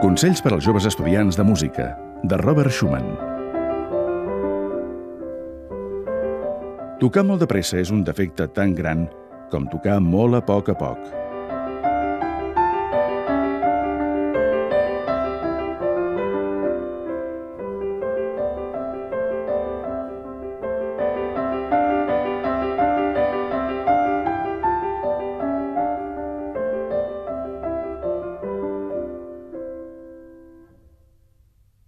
Consells per als joves estudiants de música, de Robert Schumann. Tocar molt de pressa és un defecte tan gran com tocar molt a poc a poc.